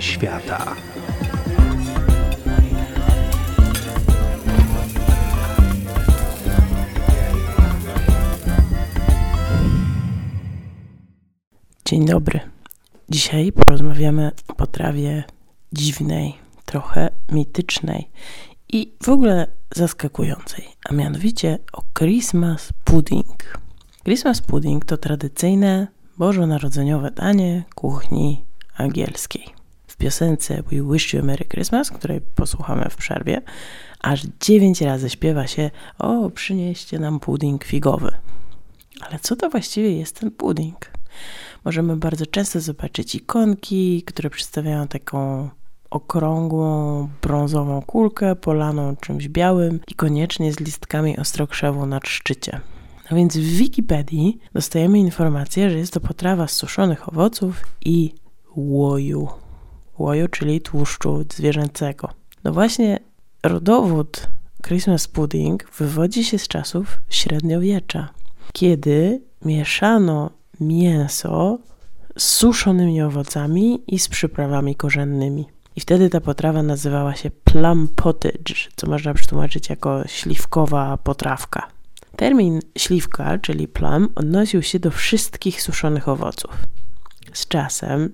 Świata. Dzień dobry. Dzisiaj porozmawiamy o potrawie dziwnej, trochę mitycznej i w ogóle zaskakującej, a mianowicie o Christmas pudding. Christmas pudding to tradycyjne bożonarodzeniowe danie kuchni angielskiej. Piosence We Wish You a Merry Christmas, której posłuchamy w przerwie, aż dziewięć razy śpiewa się o przynieście nam pudding figowy. Ale co to właściwie jest ten pudding? Możemy bardzo często zobaczyć ikonki, które przedstawiają taką okrągłą, brązową kulkę polaną czymś białym i koniecznie z listkami ostrokrzewu na szczycie. No więc w Wikipedii dostajemy informację, że jest to potrawa z suszonych owoców i łoju. Łoju, czyli tłuszczu zwierzęcego. No właśnie rodowód Christmas pudding wywodzi się z czasów średniowiecza, kiedy mieszano mięso z suszonymi owocami i z przyprawami korzennymi. I wtedy ta potrawa nazywała się plum pottage, co można przetłumaczyć jako śliwkowa potrawka. Termin śliwka, czyli plum, odnosił się do wszystkich suszonych owoców. Z czasem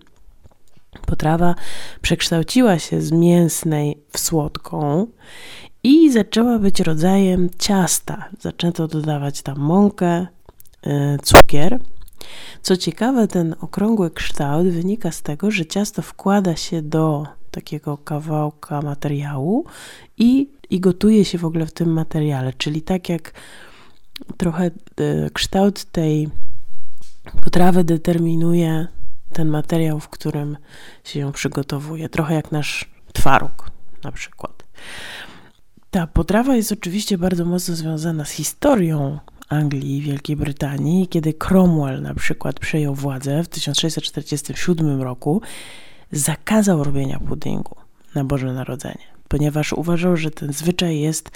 potrawa przekształciła się z mięsnej w słodką i zaczęła być rodzajem ciasta. Zaczęto dodawać tam mąkę, y, cukier. Co ciekawe, ten okrągły kształt wynika z tego, że ciasto wkłada się do takiego kawałka materiału i, i gotuje się w ogóle w tym materiale, czyli tak jak trochę e, kształt tej potrawy determinuje ten materiał, w którym się ją przygotowuje. Trochę jak nasz twaróg na przykład. Ta potrawa jest oczywiście bardzo mocno związana z historią Anglii i Wielkiej Brytanii. Kiedy Cromwell na przykład przejął władzę w 1647 roku, zakazał robienia puddingu na Boże Narodzenie, ponieważ uważał, że ten zwyczaj jest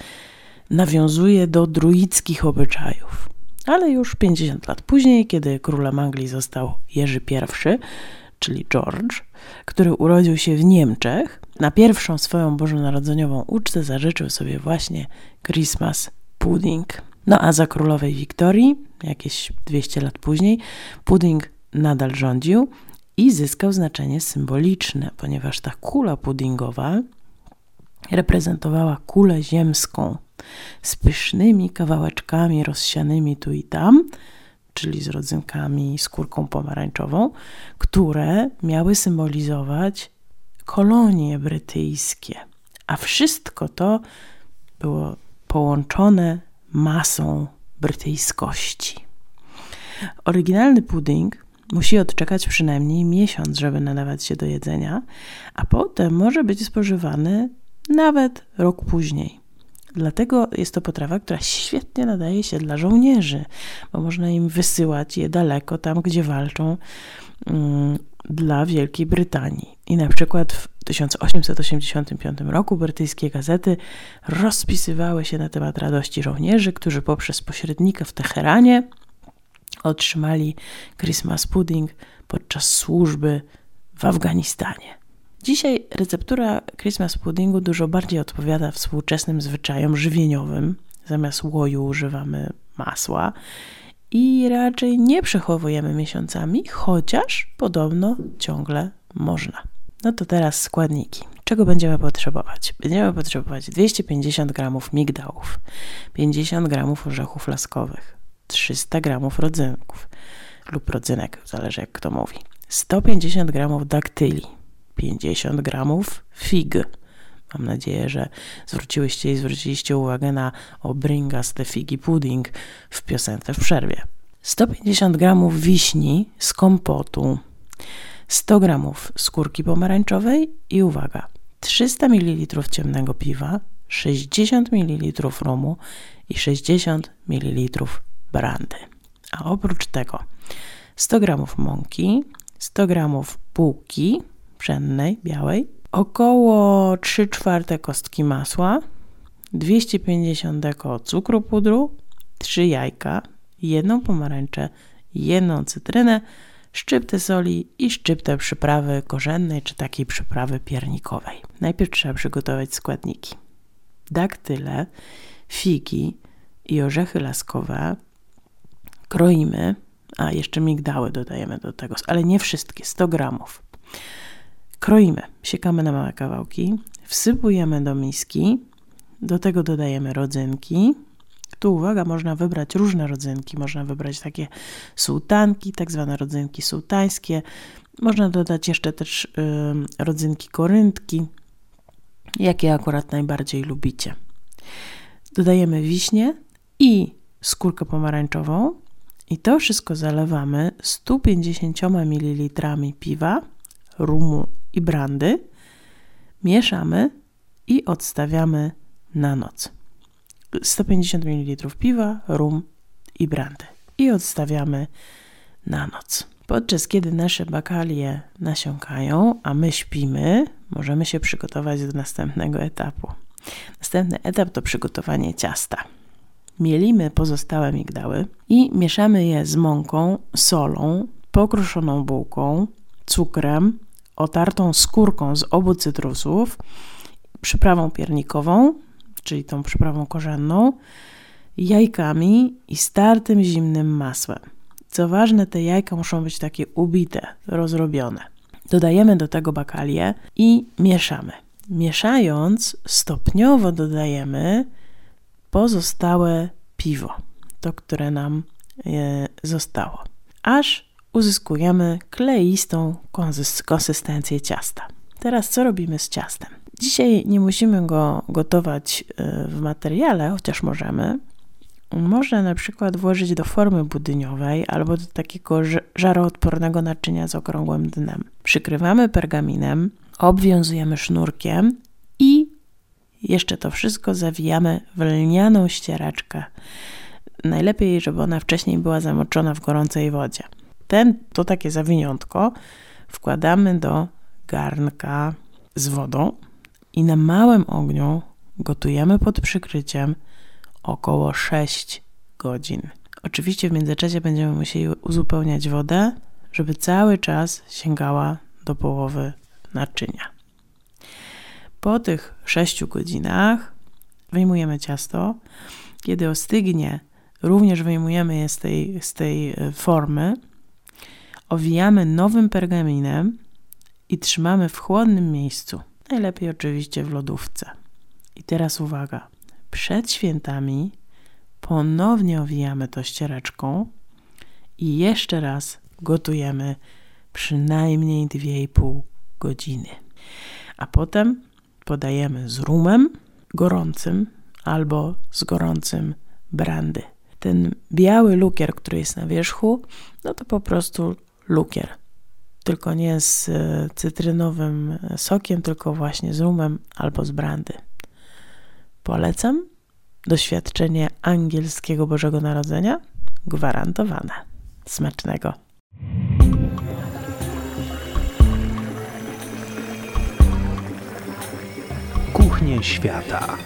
nawiązuje do druidzkich obyczajów. Ale już 50 lat później, kiedy królem Anglii został Jerzy I, czyli George, który urodził się w Niemczech, na pierwszą swoją bożonarodzeniową ucztę zażyczył sobie właśnie Christmas pudding. No a za królowej Wiktorii, jakieś 200 lat później, pudding nadal rządził i zyskał znaczenie symboliczne, ponieważ ta kula puddingowa reprezentowała kulę ziemską z pysznymi kawałeczkami rozsianymi tu i tam, czyli z rodzynkami, skórką pomarańczową, które miały symbolizować kolonie brytyjskie. A wszystko to było połączone masą brytyjskości. Oryginalny pudding musi odczekać przynajmniej miesiąc, żeby nadawać się do jedzenia, a potem może być spożywany nawet rok później. Dlatego jest to potrawa, która świetnie nadaje się dla żołnierzy, bo można im wysyłać je daleko, tam gdzie walczą um, dla Wielkiej Brytanii. I na przykład w 1885 roku brytyjskie gazety rozpisywały się na temat radości żołnierzy, którzy poprzez pośrednika w Teheranie otrzymali Christmas pudding podczas służby w Afganistanie. Dzisiaj receptura Christmas puddingu dużo bardziej odpowiada współczesnym zwyczajom żywieniowym. Zamiast łoju używamy masła i raczej nie przechowujemy miesiącami, chociaż podobno ciągle można. No to teraz składniki. Czego będziemy potrzebować? Będziemy potrzebować 250 g migdałów, 50 g orzechów laskowych, 300 g rodzynków lub rodzynek, zależy jak kto mówi, 150 g daktyli, 50 gramów fig. Mam nadzieję, że zwróciłyście i zwróciliście uwagę na o Bring Us the Figgy Pudding w piosence w przerwie. 150 gramów wiśni z kompotu, 100 gramów skórki pomarańczowej i uwaga, 300 ml ciemnego piwa, 60 ml rumu i 60 ml brandy. A oprócz tego 100 gramów mąki, 100 gramów bułki, pszennej, białej, około 3 czwarte kostki masła, 250 deko cukru pudru, 3 jajka, jedną pomarańczę, jedną cytrynę, szczyptę soli i szczyptę przyprawy korzennej czy takiej przyprawy piernikowej. Najpierw trzeba przygotować składniki. Daktyle, figi i orzechy laskowe kroimy, a jeszcze migdały dodajemy do tego, ale nie wszystkie, 100 gramów. Kroimy, siekamy na małe kawałki, wsypujemy do miski, do tego dodajemy rodzynki. Tu uwaga, można wybrać różne rodzynki. Można wybrać takie sułtanki, tak zwane rodzynki sułtańskie. Można dodać jeszcze też rodzynki koryntki, jakie akurat najbardziej lubicie. Dodajemy wiśnie i skórkę pomarańczową i to wszystko zalewamy 150 ml piwa, rumu i brandy. Mieszamy i odstawiamy na noc. 150 ml piwa, rum i brandy. I odstawiamy na noc. Podczas kiedy nasze bakalie nasiąkają, a my śpimy, możemy się przygotować do następnego etapu. Następny etap to przygotowanie ciasta. Mielimy pozostałe migdały i mieszamy je z mąką, solą, pokruszoną bułką, cukrem, otartą skórką z obu cytrusów, przyprawą piernikową, czyli tą przyprawą korzenną, jajkami i startym zimnym masłem. Co ważne, te jajka muszą być takie ubite, rozrobione. Dodajemy do tego bakalię i mieszamy. Mieszając, stopniowo dodajemy pozostałe piwo, to które nam e, zostało, aż uzyskujemy kleistą konsystencję ciasta. Teraz co robimy z ciastem? Dzisiaj nie musimy go gotować e, w materiale, chociaż możemy. Można na przykład włożyć do formy budyniowej albo do takiego żaroodpornego naczynia z okrągłym dnem. Przykrywamy pergaminem, obwiązujemy sznurkiem i jeszcze to wszystko zawijamy w lnianą ścieraczkę. Najlepiej, żeby ona wcześniej była zamoczona w gorącej wodzie. Ten, to takie zawiniątko wkładamy do garnka z wodą i na małym ogniu gotujemy pod przykryciem około 6 godzin. Oczywiście w międzyczasie będziemy musieli uzupełniać wodę, żeby cały czas sięgała do połowy naczynia. Po tych 6 godzinach wyjmujemy ciasto. Kiedy ostygnie, również wyjmujemy je z tej, z tej e, formy, owijamy nowym pergaminem i trzymamy w chłodnym miejscu. Najlepiej oczywiście w lodówce. I teraz uwaga. Przed świętami ponownie owijamy to ściereczką i jeszcze raz gotujemy przynajmniej 2,5 godziny. A potem podajemy z rumem gorącym albo z gorącym brandy. Ten biały lukier, który jest na wierzchu, no to po prostu lukier tylko nie z e, cytrynowym sokiem, tylko właśnie z rumem albo z brandy. Polecam. Doświadczenie angielskiego Bożego Narodzenia gwarantowane. Smacznego. Kuchnie świata.